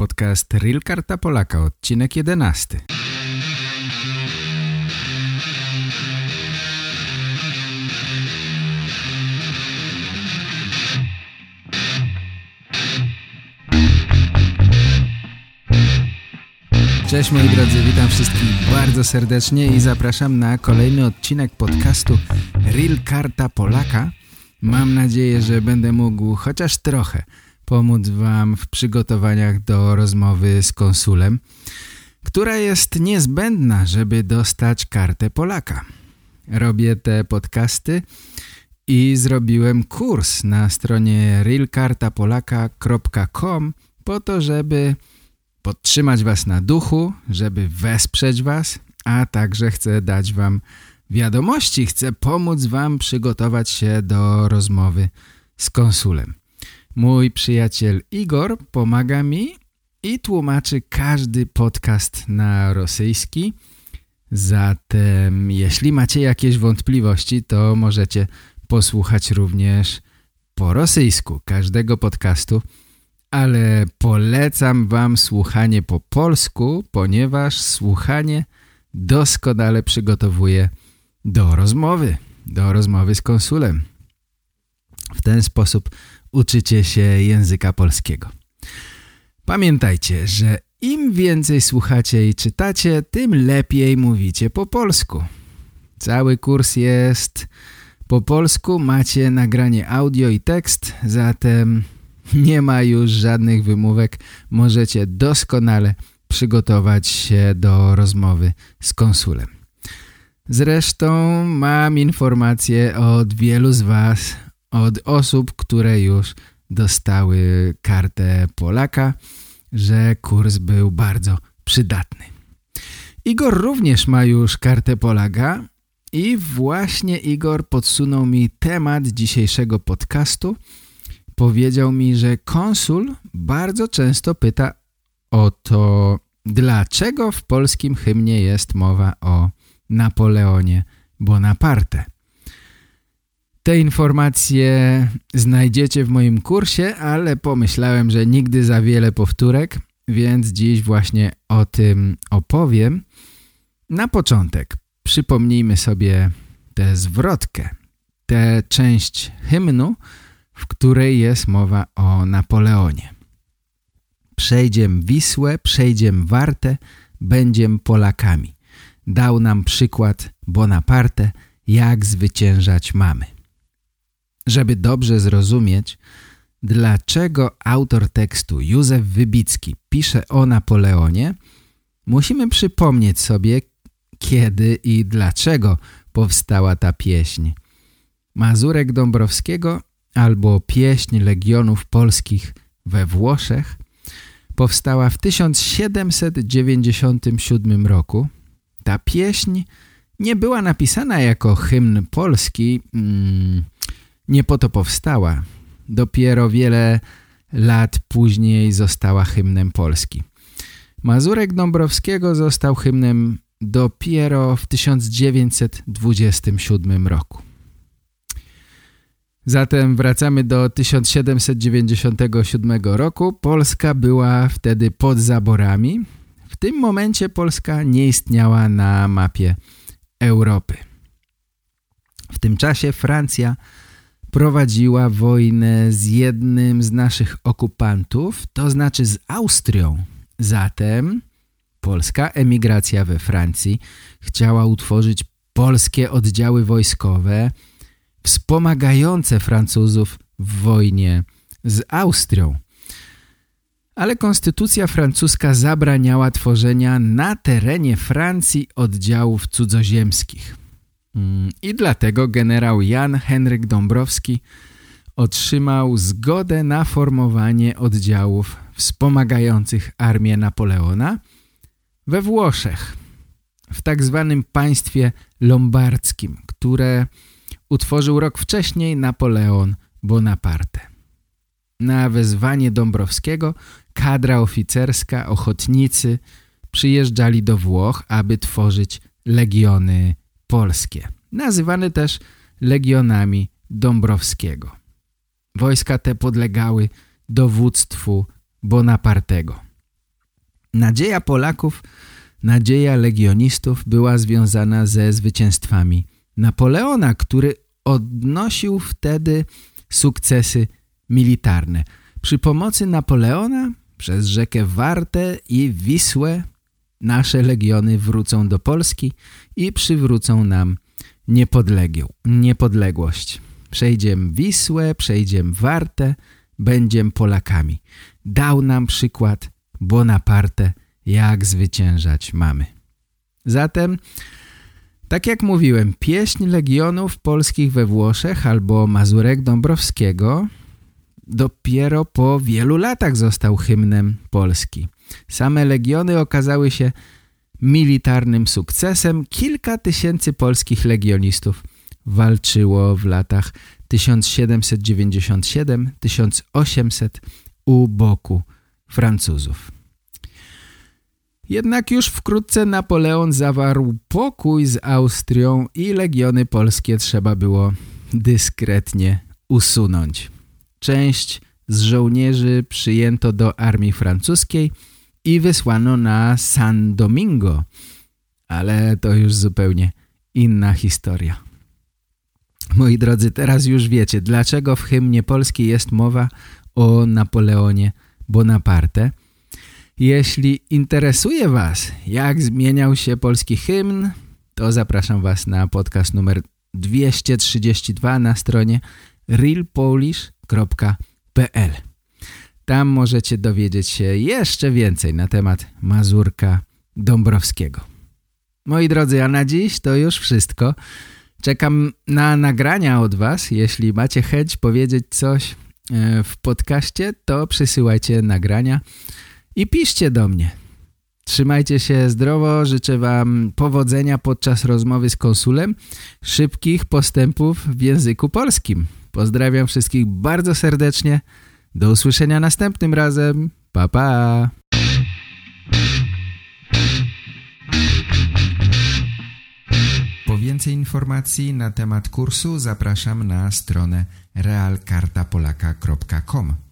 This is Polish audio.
Podcast Real Karta Polaka, odcinek 11. Cześć moi drodzy, witam wszystkich bardzo serdecznie i zapraszam na kolejny odcinek podcastu Real Karta Polaka. Mam nadzieję, że będę mógł chociaż trochę pomóc Wam w przygotowaniach do rozmowy z konsulem, która jest niezbędna, żeby dostać kartę Polaka. Robię te podcasty i zrobiłem kurs na stronie realkartapolaka.com po to, żeby podtrzymać Was na duchu, żeby wesprzeć Was, a także chcę dać Wam wiadomości, chcę pomóc Wam przygotować się do rozmowy z konsulem. Mój przyjaciel Igor pomaga mi i tłumaczy każdy podcast na rosyjski. Zatem jeśli macie jakieś wątpliwości, to możecie posłuchać również po rosyjsku każdego podcastu, ale polecam wam słuchanie po polsku, ponieważ słuchanie doskonale przygotowuje do rozmowy, do rozmowy z konsulem. W ten sposób uczycie się języka polskiego. Pamiętajcie, że im więcej słuchacie i czytacie, tym lepiej mówicie po polsku. Cały kurs jest po polsku, macie nagranie audio i tekst, zatem nie ma już żadnych wymówek. Możecie doskonale przygotować się do rozmowy z konsulem. Zresztą mam informacje od wielu z Was, od osób, które już dostały kartę Polaka, że kurs był bardzo przydatny. Igor również ma już kartę Polaka i właśnie Igor podsunął mi temat dzisiejszego podcastu. Powiedział mi, że konsul bardzo często pyta o to, dlaczego w polskim hymnie jest mowa o Napoleonie Bonaparte. Te informacje znajdziecie w moim kursie, ale pomyślałem, że nigdy za wiele powtórek, więc dziś właśnie o tym opowiem. Na początek przypomnijmy sobie tę zwrotkę, tę część hymnu, w której jest mowa o Napoleonie. Przejdziem Wisłę, przejdziem Wartę, będziem Polakami. Dał nam przykład Bonaparte, jak zwyciężać mamy. Żeby dobrze zrozumieć, dlaczego autor tekstu Józef Wybicki pisze o Napoleonie, musimy przypomnieć sobie, kiedy i dlaczego powstała ta pieśń. Mazurek Dąbrowskiego albo Pieśń Legionów Polskich we Włoszech powstała w 1797 roku. Ta pieśń nie była napisana jako hymn polski, mm, nie po to powstała. Dopiero wiele lat później została hymnem Polski. Mazurek Dąbrowskiego został hymnem dopiero w 1927 roku. Zatem wracamy do 1797 roku. Polska była wtedy pod zaborami. W tym momencie Polska nie istniała na mapie Europy. W tym czasie Francja prowadziła wojnę z jednym z naszych okupantów, to znaczy z Austrią. Zatem polska emigracja we Francji chciała utworzyć polskie oddziały wojskowe wspomagające Francuzów w wojnie z Austrią. Ale konstytucja francuska zabraniała tworzenia na terenie Francji oddziałów cudzoziemskich. Mm, I dlatego generał Jan Henryk Dąbrowski otrzymał zgodę na formowanie oddziałów wspomagających armię Napoleona we Włoszech, w tak zwanym państwie lombardzkim, które utworzył rok wcześniej Napoleon Bonaparte. Na wezwanie Dąbrowskiego kadra oficerska, ochotnicy przyjeżdżali do Włoch, aby tworzyć legiony polskie, nazywane też legionami Dąbrowskiego. Wojska te podlegały dowództwu Bonapartego. Nadzieja Polaków, nadzieja legionistów była związana ze zwycięstwami Napoleona, który odnosił wtedy sukcesy militarne. Przy pomocy Napoleona przez rzekę Wartę i Wisłę nasze legiony wrócą do Polski i przywrócą nam niepodległość. Przejdziemy Wisłę, przejdziemy Wartę, będziemy Polakami. Dał nam przykład Bonaparte, jak zwyciężać mamy. Zatem, tak jak mówiłem, pieśń Legionów Polskich we Włoszech albo Mazurek Dąbrowskiego dopiero po wielu latach został hymnem Polski. Same Legiony okazały się militarnym sukcesem. Kilka tysięcy polskich legionistów walczyło w latach 1797-1800 u boku Francuzów. Jednak już wkrótce Napoleon zawarł pokój z Austrią i legiony polskie trzeba było dyskretnie usunąć. Część z żołnierzy przyjęto do armii francuskiej i wysłano na San Domingo, ale to już zupełnie inna historia. Moi drodzy, teraz już wiecie, dlaczego w hymnie Polski jest mowa o Napoleonie Bonaparte. Jeśli interesuje Was, jak zmieniał się polski hymn, to zapraszam Was na podcast numer 232 na stronie realpolish.pl. Tam możecie dowiedzieć się jeszcze więcej na temat Mazurka Dąbrowskiego. Moi drodzy, a na dziś to już wszystko. Czekam na nagrania od Was. Jeśli macie chęć powiedzieć coś e, w podcaście, to przysyłajcie nagrania i piszcie do mnie. Trzymajcie się zdrowo, życzę Wam powodzenia podczas rozmowy z konsulem, szybkich postępów w języku polskim. Pozdrawiam wszystkich bardzo serdecznie. Do usłyszenia następnym razem. Pa, pa! Po więcej informacji na temat kursu zapraszam na stronę realkartapolaka.com.